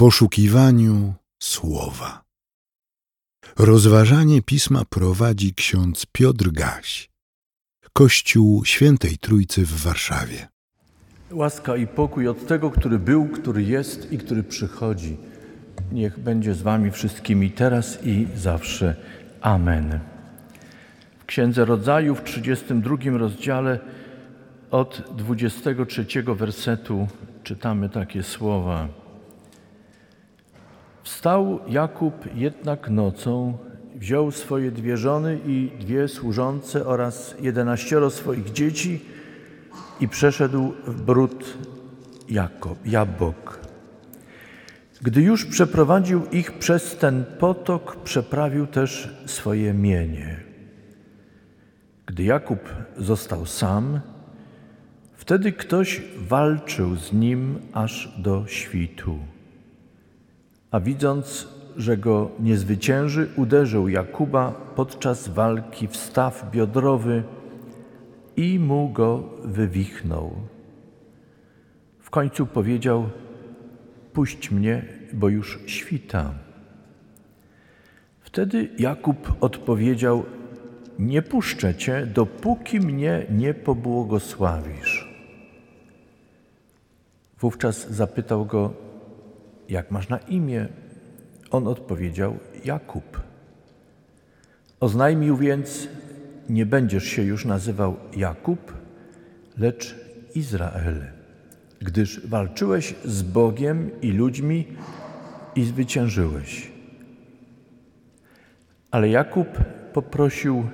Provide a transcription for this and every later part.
poszukiwaniu słowa. Rozważanie pisma prowadzi ksiądz Piotr Gaś, Kościół Świętej Trójcy w Warszawie. Łaska i pokój od tego, który był, który jest i który przychodzi. Niech będzie z Wami wszystkimi teraz i zawsze. Amen. W Księdze Rodzaju w 32 rozdziale od 23 wersetu czytamy takie słowa. Wstał Jakub jednak nocą, wziął swoje dwie żony i dwie służące oraz jedenaścioro swoich dzieci i przeszedł w bród Jakob, Jabok. Gdy już przeprowadził ich przez ten potok, przeprawił też swoje mienie. Gdy Jakub został sam, wtedy ktoś walczył z nim aż do świtu. A widząc, że go nie zwycięży, uderzył Jakuba podczas walki w staw biodrowy i mu go wywichnął. W końcu powiedział: Puść mnie, bo już świta. Wtedy Jakub odpowiedział: Nie puszczę cię, dopóki mnie nie pobłogosławisz. Wówczas zapytał go: Jak masz na imię? On odpowiedział: Jakub. Oznajmił więc: Nie będziesz się już nazywał Jakub, lecz Izrael, gdyż walczyłeś z Bogiem i ludźmi i zwyciężyłeś. Ale Jakub poprosił: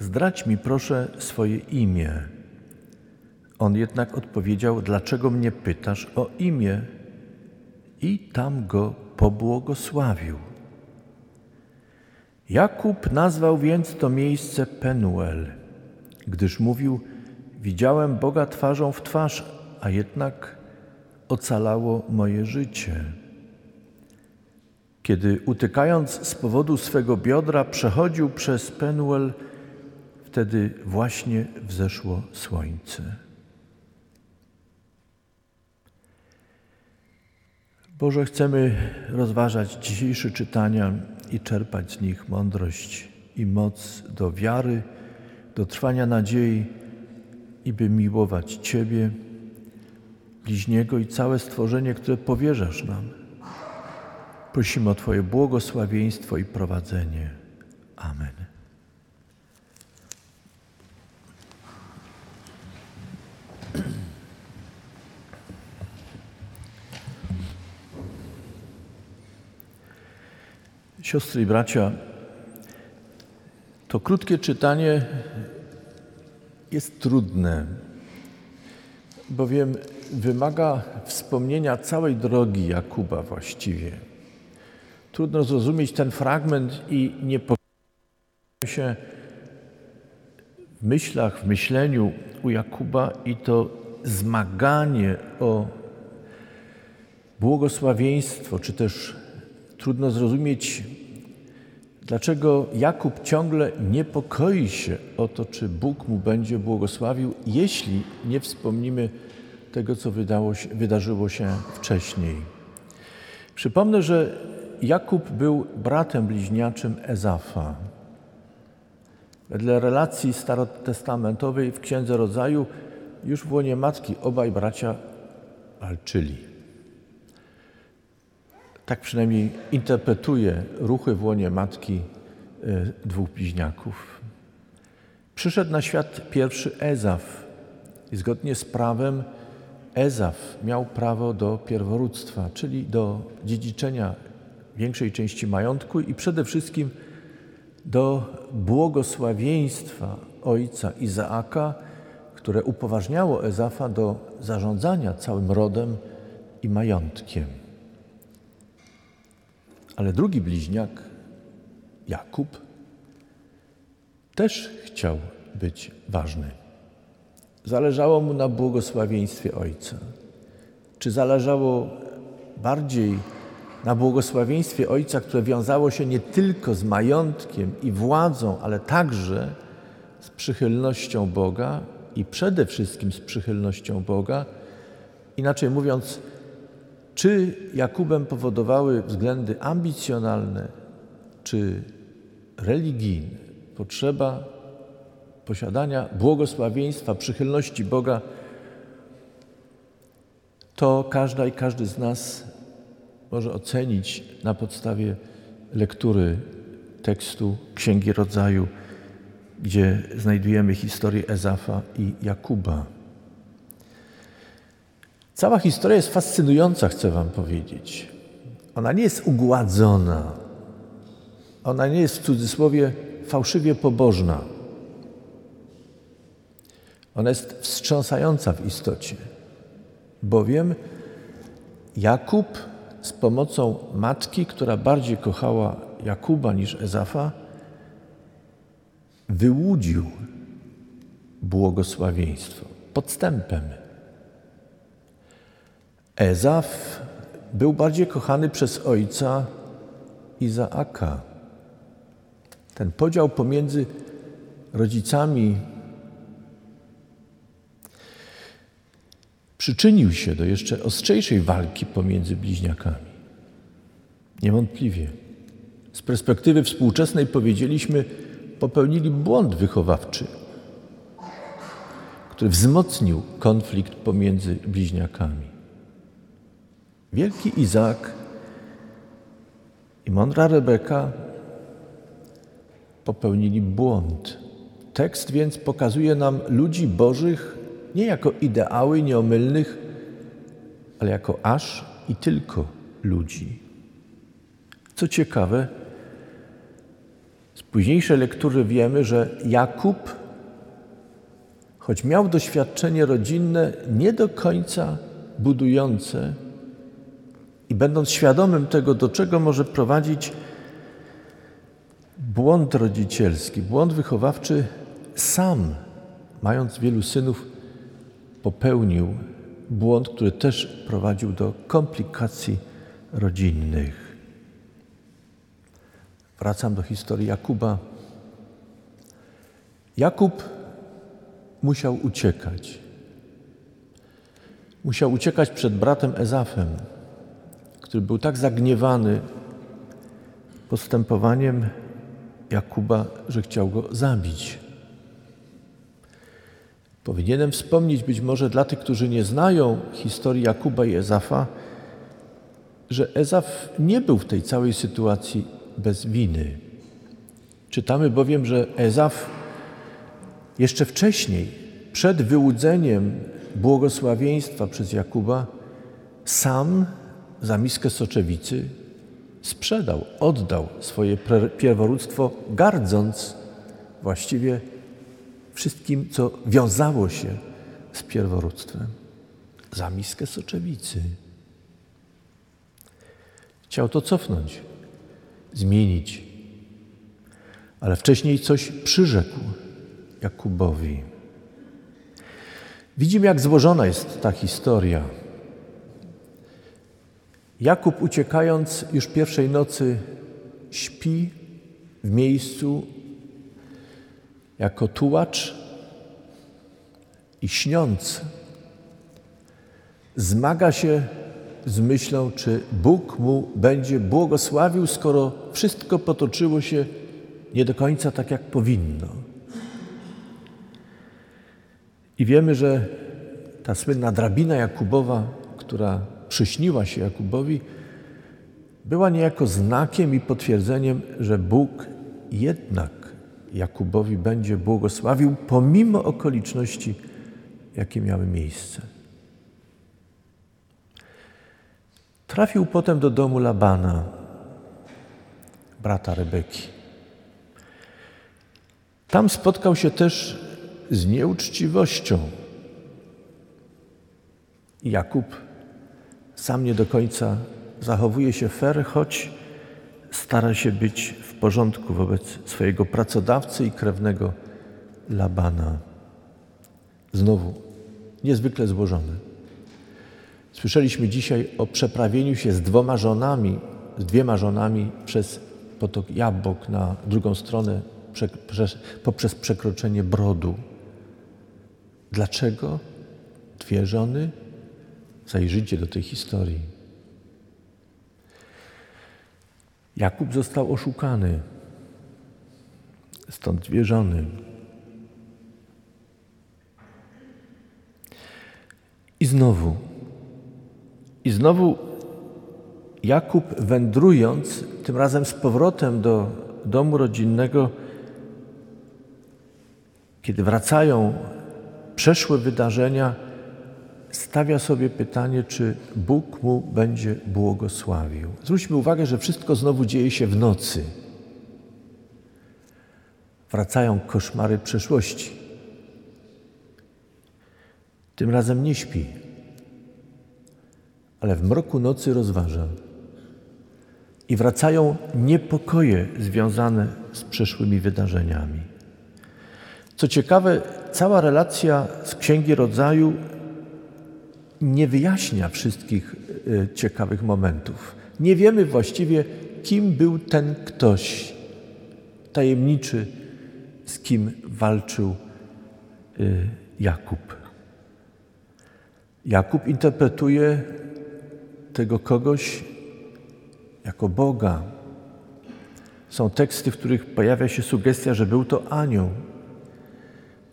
Zdrać mi proszę swoje imię. On jednak odpowiedział: Dlaczego mnie pytasz o imię? I tam go pobłogosławił. Jakub nazwał więc to miejsce Penuel, gdyż mówił: Widziałem Boga twarzą w twarz, a jednak ocalało moje życie. Kiedy utykając z powodu swego biodra przechodził przez Penuel, wtedy właśnie wzeszło słońce. Boże, chcemy rozważać dzisiejsze czytania i czerpać z nich mądrość i moc do wiary, do trwania nadziei i by miłować Ciebie, bliźniego i całe stworzenie, które powierzasz nam. Prosimy o Twoje błogosławieństwo i prowadzenie. Amen. Siostry i bracia, to krótkie czytanie jest trudne, bowiem wymaga wspomnienia całej drogi Jakuba właściwie. Trudno zrozumieć ten fragment i nie się w myślach, w myśleniu u Jakuba i to zmaganie o błogosławieństwo, czy też trudno zrozumieć, dlaczego Jakub ciągle niepokoi się o to, czy Bóg mu będzie błogosławił, jeśli nie wspomnimy tego, co się, wydarzyło się wcześniej. Przypomnę, że Jakub był bratem bliźniaczym Ezafa. Wedle relacji starotestamentowej w Księdze Rodzaju już w łonie matki obaj bracia walczyli. Tak przynajmniej interpretuje ruchy w łonie matki e, dwóch bliźniaków. Przyszedł na świat pierwszy Ezaf i zgodnie z prawem Ezaf miał prawo do pierworództwa, czyli do dziedziczenia większej części majątku i przede wszystkim do błogosławieństwa ojca Izaaka, które upoważniało Ezafa do zarządzania całym rodem i majątkiem. Ale drugi bliźniak, Jakub, też chciał być ważny. Zależało mu na błogosławieństwie ojca. Czy zależało bardziej na błogosławieństwie ojca, które wiązało się nie tylko z majątkiem i władzą, ale także z przychylnością Boga i przede wszystkim z przychylnością Boga? Inaczej mówiąc, czy Jakubem powodowały względy ambicjonalne czy religijne, potrzeba posiadania błogosławieństwa, przychylności Boga, to każda i każdy z nas może ocenić na podstawie lektury tekstu Księgi Rodzaju, gdzie znajdujemy historię Ezafa i Jakuba. Cała historia jest fascynująca, chcę Wam powiedzieć. Ona nie jest ugładzona. Ona nie jest w cudzysłowie fałszywie pobożna. Ona jest wstrząsająca w istocie, bowiem Jakub z pomocą matki, która bardziej kochała Jakuba niż Ezafa, wyłudził błogosławieństwo podstępem. Ezaf był bardziej kochany przez ojca Izaaka. Ten podział pomiędzy rodzicami przyczynił się do jeszcze ostrzejszej walki pomiędzy bliźniakami. Niewątpliwie. Z perspektywy współczesnej powiedzieliśmy, popełnili błąd wychowawczy, który wzmocnił konflikt pomiędzy bliźniakami. Wielki Izak i mądra Rebeka popełnili błąd. Tekst więc pokazuje nam ludzi bożych nie jako ideały nieomylnych, ale jako aż i tylko ludzi. Co ciekawe, z późniejszej lektury wiemy, że Jakub, choć miał doświadczenie rodzinne nie do końca budujące, i będąc świadomym tego, do czego może prowadzić błąd rodzicielski, błąd wychowawczy, sam, mając wielu synów, popełnił błąd, który też prowadził do komplikacji rodzinnych. Wracam do historii Jakuba. Jakub musiał uciekać. Musiał uciekać przed bratem Ezafem który był tak zagniewany postępowaniem Jakuba, że chciał go zabić. Powinienem wspomnieć być może dla tych, którzy nie znają historii Jakuba i Ezafa, że Ezaf nie był w tej całej sytuacji bez winy. Czytamy bowiem, że Ezaf jeszcze wcześniej, przed wyłudzeniem błogosławieństwa przez Jakuba, sam za miskę soczewicy sprzedał, oddał swoje pierworództwo, gardząc właściwie wszystkim, co wiązało się z pierworództwem. Za miskę soczewicy. Chciał to cofnąć, zmienić, ale wcześniej coś przyrzekł Jakubowi. Widzimy, jak złożona jest ta historia. Jakub uciekając już pierwszej nocy śpi w miejscu jako tułacz i śniąc zmaga się z myślą, czy Bóg mu będzie błogosławił, skoro wszystko potoczyło się nie do końca tak, jak powinno. I wiemy, że ta słynna drabina Jakubowa, która przyśniła się Jakubowi, była niejako znakiem i potwierdzeniem, że Bóg jednak Jakubowi będzie błogosławił pomimo okoliczności, jakie miały miejsce. Trafił potem do domu Labana, brata Rebeki. Tam spotkał się też z nieuczciwością. Jakub sam nie do końca zachowuje się fair, choć stara się być w porządku wobec swojego pracodawcy i krewnego Labana. Znowu niezwykle złożone. Słyszeliśmy dzisiaj o przeprawieniu się z dwoma żonami, z dwiema żonami przez potok Jabłok na drugą stronę poprzez przekroczenie brodu. Dlaczego dwie żony? Zajrzyjcie do tej historii. Jakub został oszukany, stąd wierzony. I znowu, i znowu Jakub wędrując, tym razem z powrotem do domu rodzinnego, kiedy wracają przeszłe wydarzenia, stawia sobie pytanie, czy Bóg mu będzie błogosławił. Zwróćmy uwagę, że wszystko znowu dzieje się w nocy. Wracają koszmary przeszłości. Tym razem nie śpi, ale w mroku nocy rozważa. I wracają niepokoje związane z przeszłymi wydarzeniami. Co ciekawe, cała relacja z Księgi Rodzaju nie wyjaśnia wszystkich y, ciekawych momentów. Nie wiemy właściwie, kim był ten ktoś tajemniczy, z kim walczył y, Jakub. Jakub interpretuje tego kogoś jako Boga. Są teksty, w których pojawia się sugestia, że był to anioł.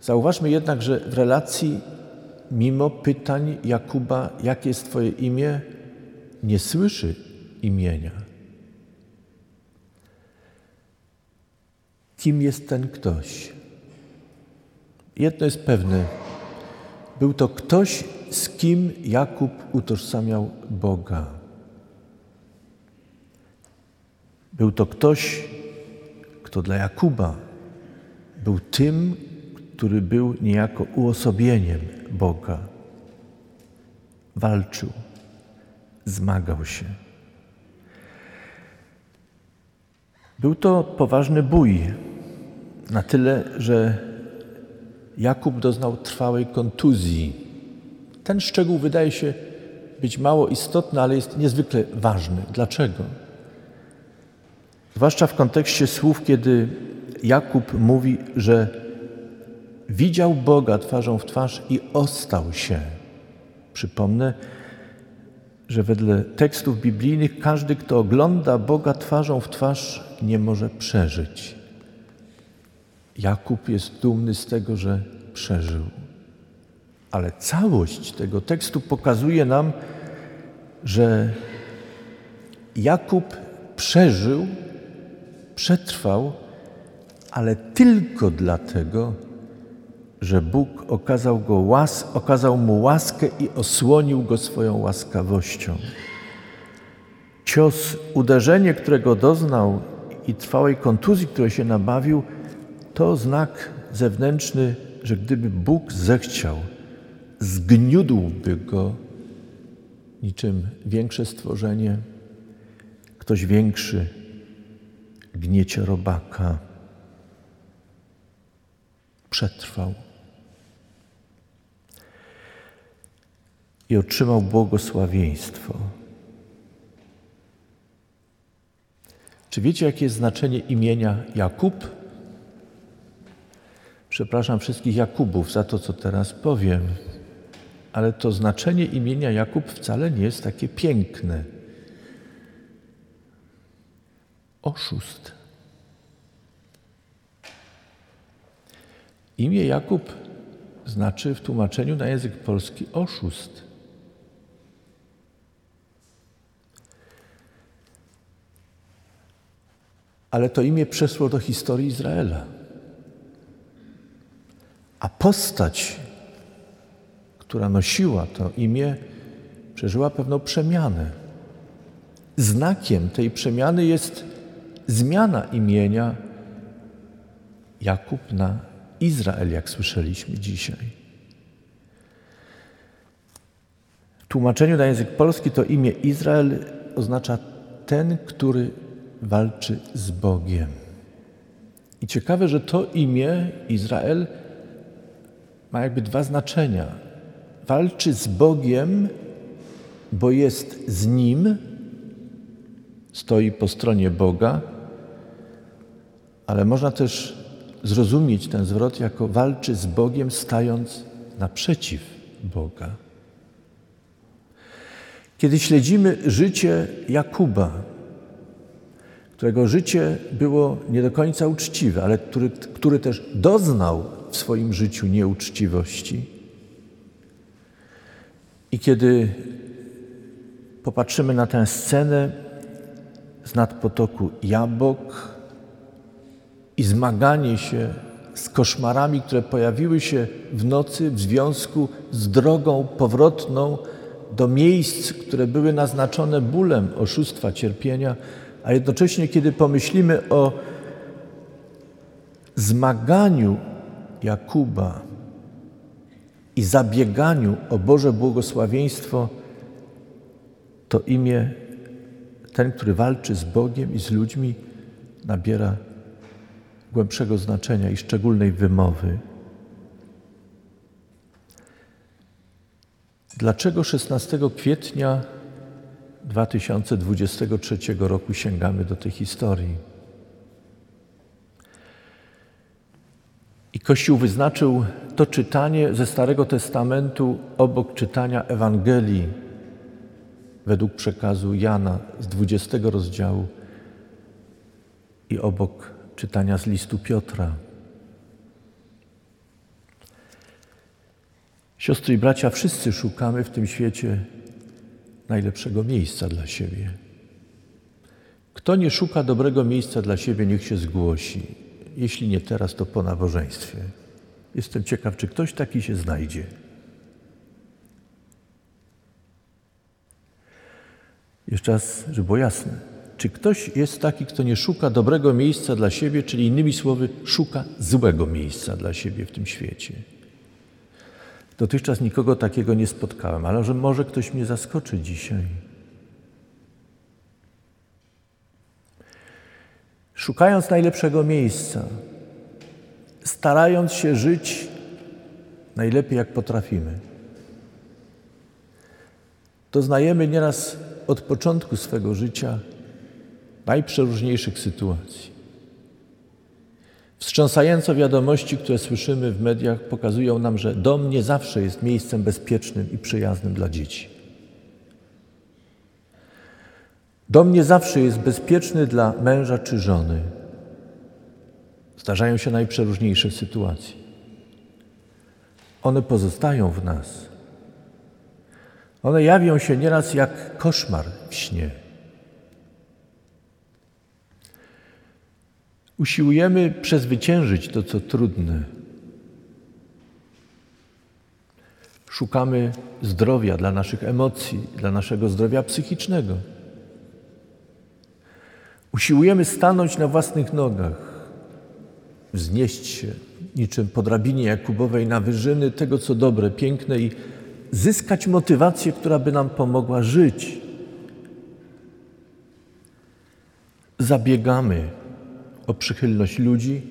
Zauważmy jednak, że w relacji, mimo pytań Jakuba, jakie jest Twoje imię, nie słyszy imienia. Kim jest ten ktoś? Jedno jest pewne. Był to ktoś, z kim Jakub utożsamiał Boga. Był to ktoś, kto dla Jakuba był tym, który był niejako uosobieniem Boga. Walczył, zmagał się. Był to poważny bój, na tyle, że Jakub doznał trwałej kontuzji. Ten szczegół wydaje się być mało istotny, ale jest niezwykle ważny. Dlaczego? Zwłaszcza w kontekście słów, kiedy Jakub mówi, że widział Boga twarzą w twarz i ostał się. Przypomnę, że wedle tekstów biblijnych każdy, kto ogląda Boga twarzą w twarz, nie może przeżyć. Jakub jest dumny z tego, że przeżył. Ale całość tego tekstu pokazuje nam, że Jakub przeżył, przetrwał, ale tylko dlatego, że Bóg okazał, go łas, okazał mu łaskę i osłonił go swoją łaskawością. Cios, uderzenie, którego doznał i trwałej kontuzji, której się nabawił, to znak zewnętrzny, że gdyby Bóg zechciał, zgniódłby go niczym większe stworzenie, ktoś większy gniecie robaka. Przetrwał. I otrzymał błogosławieństwo. Czy wiecie, jakie jest znaczenie imienia Jakub? Przepraszam wszystkich Jakubów za to, co teraz powiem, ale to znaczenie imienia Jakub wcale nie jest takie piękne. Oszust. Imię Jakub znaczy w tłumaczeniu na język polski oszust. Ale to imię przeszło do historii Izraela. A postać, która nosiła to imię, przeżyła pewną przemianę. Znakiem tej przemiany jest zmiana imienia Jakub na Izrael, jak słyszeliśmy dzisiaj. W tłumaczeniu na język polski to imię Izrael oznacza ten, który walczy z Bogiem. I ciekawe, że to imię Izrael ma jakby dwa znaczenia. Walczy z Bogiem, bo jest z Nim, stoi po stronie Boga, ale można też zrozumieć ten zwrot jako walczy z Bogiem, stając naprzeciw Boga. Kiedy śledzimy życie Jakuba, którego życie było nie do końca uczciwe, ale który, który też doznał w swoim życiu nieuczciwości. I kiedy popatrzymy na tę scenę z nadpotoku Jabłok i zmaganie się z koszmarami, które pojawiły się w nocy w związku z drogą powrotną do miejsc, które były naznaczone bólem oszustwa, cierpienia, a jednocześnie, kiedy pomyślimy o zmaganiu Jakuba i zabieganiu o Boże błogosławieństwo, to imię ten, który walczy z Bogiem i z ludźmi, nabiera głębszego znaczenia i szczególnej wymowy. Dlaczego 16 kwietnia 2023 roku sięgamy do tej historii? I Kościół wyznaczył to czytanie ze Starego Testamentu obok czytania Ewangelii według przekazu Jana z 20 rozdziału i obok czytania z listu Piotra. Siostry i bracia, wszyscy szukamy w tym świecie najlepszego miejsca dla siebie. Kto nie szuka dobrego miejsca dla siebie, niech się zgłosi. Jeśli nie teraz, to po nabożeństwie. Jestem ciekaw, czy ktoś taki się znajdzie. Jeszcze raz, żeby było jasne. Czy ktoś jest taki, kto nie szuka dobrego miejsca dla siebie, czyli innymi słowy, szuka złego miejsca dla siebie w tym świecie? Dotychczas nikogo takiego nie spotkałem, ale że może ktoś mnie zaskoczy dzisiaj. Szukając najlepszego miejsca, starając się żyć najlepiej jak potrafimy, doznajemy nieraz od początku swego życia najprzeróżniejszych sytuacji. Wstrząsające wiadomości, które słyszymy w mediach, pokazują nam, że dom nie zawsze jest miejscem bezpiecznym i przyjaznym dla dzieci. Dom nie zawsze jest bezpieczny dla męża czy żony. Zdarzają się najprzeróżniejsze sytuacje. One pozostają w nas. One jawią się nieraz jak koszmar w śnie. Usiłujemy przezwyciężyć to, co trudne. Szukamy zdrowia dla naszych emocji, dla naszego zdrowia psychicznego. Usiłujemy stanąć na własnych nogach, wznieść się niczym po drabinie Jakubowej na wyżyny tego, co dobre, piękne i zyskać motywację, która by nam pomogła żyć. Zabiegamy o przychylność ludzi,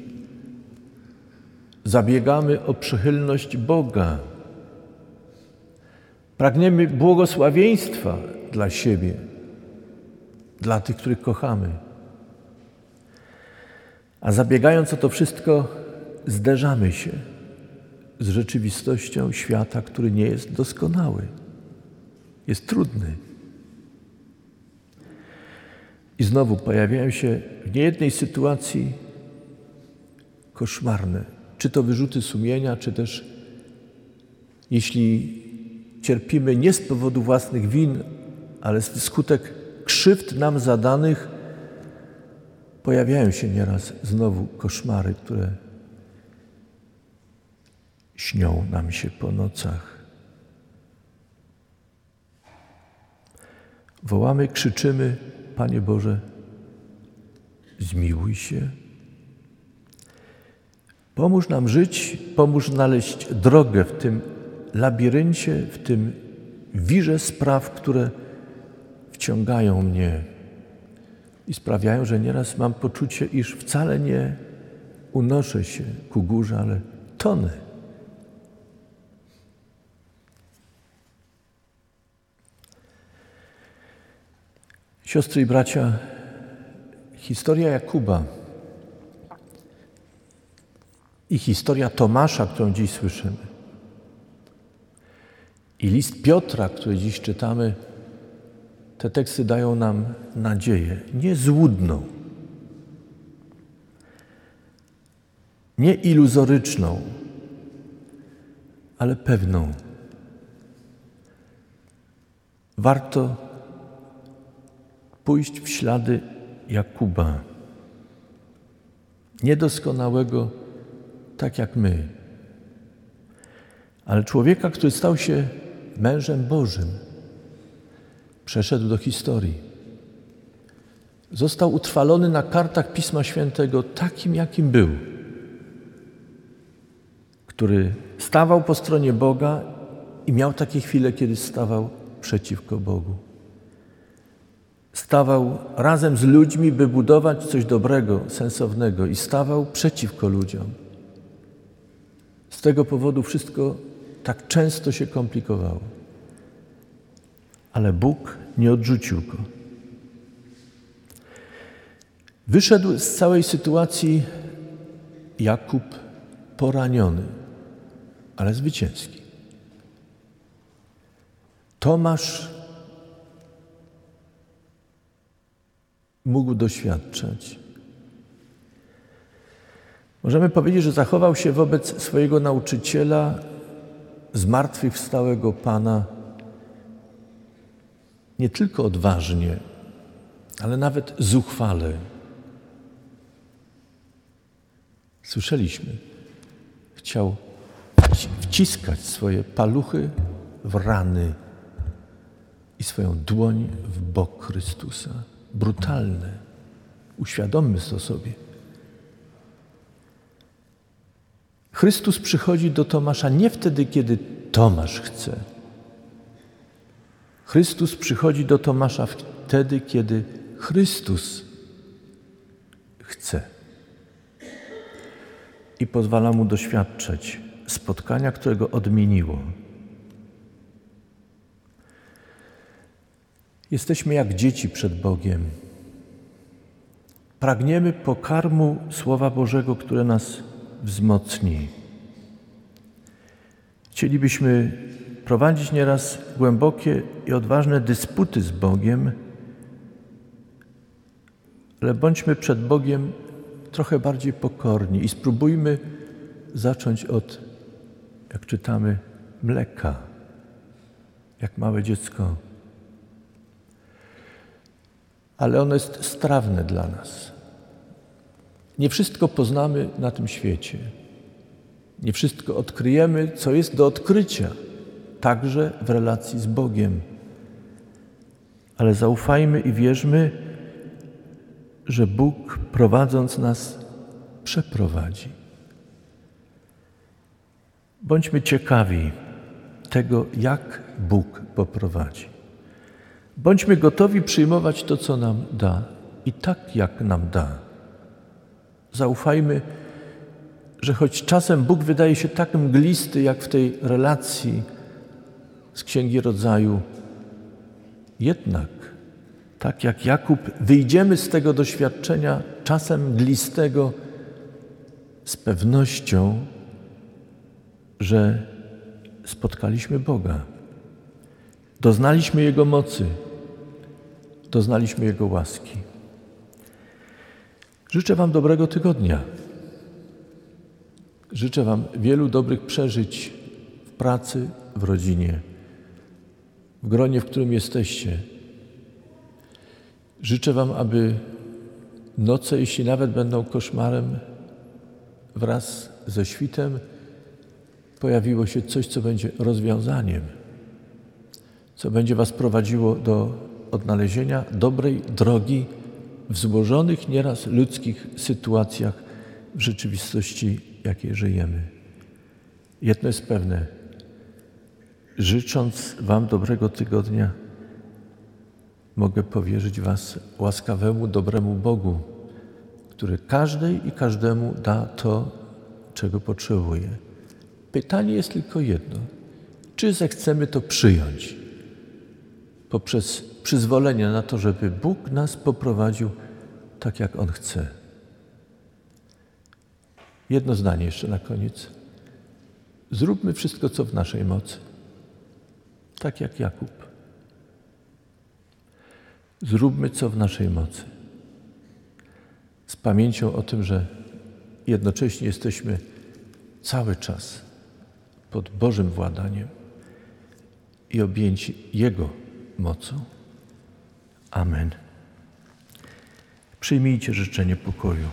zabiegamy o przychylność Boga. Pragniemy błogosławieństwa dla siebie, dla tych, których kochamy. A zabiegając o to wszystko, zderzamy się z rzeczywistością świata, który nie jest doskonały, jest trudny. I znowu pojawiają się w niejednej sytuacji koszmarne, czy to wyrzuty sumienia, czy też jeśli cierpimy nie z powodu własnych win, ale wskutek krzywd nam zadanych, pojawiają się nieraz znowu koszmary, które śnią nam się po nocach. Wołamy, krzyczymy, Panie Boże, zmiłuj się. Pomóż nam żyć, pomóż znaleźć drogę w tym labiryncie, w tym wirze spraw, które wciągają mnie i sprawiają, że nieraz mam poczucie, iż wcale nie unoszę się ku górze, ale tonę. Siostry i bracia, historia Jakuba i historia Tomasza, którą dziś słyszymy, i list Piotra, który dziś czytamy, te teksty dają nam nadzieję, niezłudną, nie iluzoryczną, ale pewną. Warto pójść w ślady Jakuba, niedoskonałego tak jak my, ale człowieka, który stał się mężem Bożym, przeszedł do historii. Został utrwalony na kartach Pisma Świętego takim, jakim był, który stawał po stronie Boga i miał takie chwile, kiedy stawał przeciwko Bogu. Stawał razem z ludźmi, by budować coś dobrego, sensownego i stawał przeciwko ludziom. Z tego powodu wszystko tak często się komplikowało. Ale Bóg nie odrzucił go. Wyszedł z całej sytuacji Jakub poraniony, ale zwycięski. Tomasz mógł doświadczać. Możemy powiedzieć, że zachował się wobec swojego nauczyciela, zmartwychwstałego Pana, nie tylko odważnie, ale nawet zuchwale. Słyszeliśmy, chciał wciskać swoje paluchy w rany i swoją dłoń w bok Chrystusa. Brutalne. Uświadommy to sobie. Chrystus przychodzi do Tomasza nie wtedy, kiedy Tomasz chce. Chrystus przychodzi do Tomasza wtedy, kiedy Chrystus chce. I pozwala mu doświadczać spotkania, którego odmieniło. Jesteśmy jak dzieci przed Bogiem. Pragniemy pokarmu Słowa Bożego, które nas wzmocni. Chcielibyśmy prowadzić nieraz głębokie i odważne dysputy z Bogiem, ale bądźmy przed Bogiem trochę bardziej pokorni i spróbujmy zacząć od, jak czytamy, mleka, jak małe dziecko ale ono jest strawne dla nas. Nie wszystko poznamy na tym świecie. Nie wszystko odkryjemy, co jest do odkrycia, także w relacji z Bogiem. Ale zaufajmy i wierzmy, że Bóg prowadząc nas przeprowadzi. Bądźmy ciekawi tego, jak Bóg poprowadzi. Bądźmy gotowi przyjmować to, co nam da i tak, jak nam da. Zaufajmy, że choć czasem Bóg wydaje się tak mglisty, jak w tej relacji z Księgi Rodzaju, jednak, tak jak Jakub, wyjdziemy z tego doświadczenia czasem mglistego z pewnością, że spotkaliśmy Boga. Doznaliśmy Jego mocy, doznaliśmy Jego łaski. Życzę Wam dobrego tygodnia. Życzę Wam wielu dobrych przeżyć w pracy, w rodzinie, w gronie, w którym jesteście. Życzę Wam, aby noce, jeśli nawet będą koszmarem, wraz ze świtem pojawiło się coś, co będzie rozwiązaniem co będzie Was prowadziło do odnalezienia dobrej drogi w złożonych nieraz ludzkich sytuacjach w rzeczywistości, jakiej żyjemy. Jedno jest pewne. Życząc Wam dobrego tygodnia, mogę powierzyć Was łaskawemu, dobremu Bogu, który każdej i każdemu da to, czego potrzebuje. Pytanie jest tylko jedno: czy zechcemy to przyjąć? poprzez przyzwolenie na to, żeby Bóg nas poprowadził tak, jak On chce. Jedno zdanie jeszcze na koniec. Zróbmy wszystko, co w naszej mocy. Tak jak Jakub. Zróbmy, co w naszej mocy. Z pamięcią o tym, że jednocześnie jesteśmy cały czas pod Bożym władaniem i objęci Jego mocą. Amen. Przyjmijcie życzenie pokoju.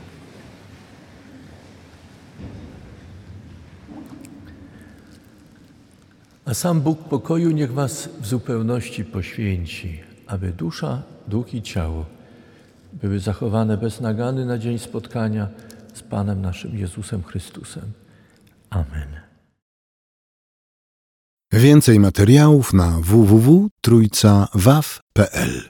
A sam Bóg pokoju niech Was w zupełności poświęci, aby dusza, duch i ciało były zachowane bez nagany na dzień spotkania z Panem naszym Jezusem Chrystusem. Amen. Więcej materiałów na www.trójcawaw.pl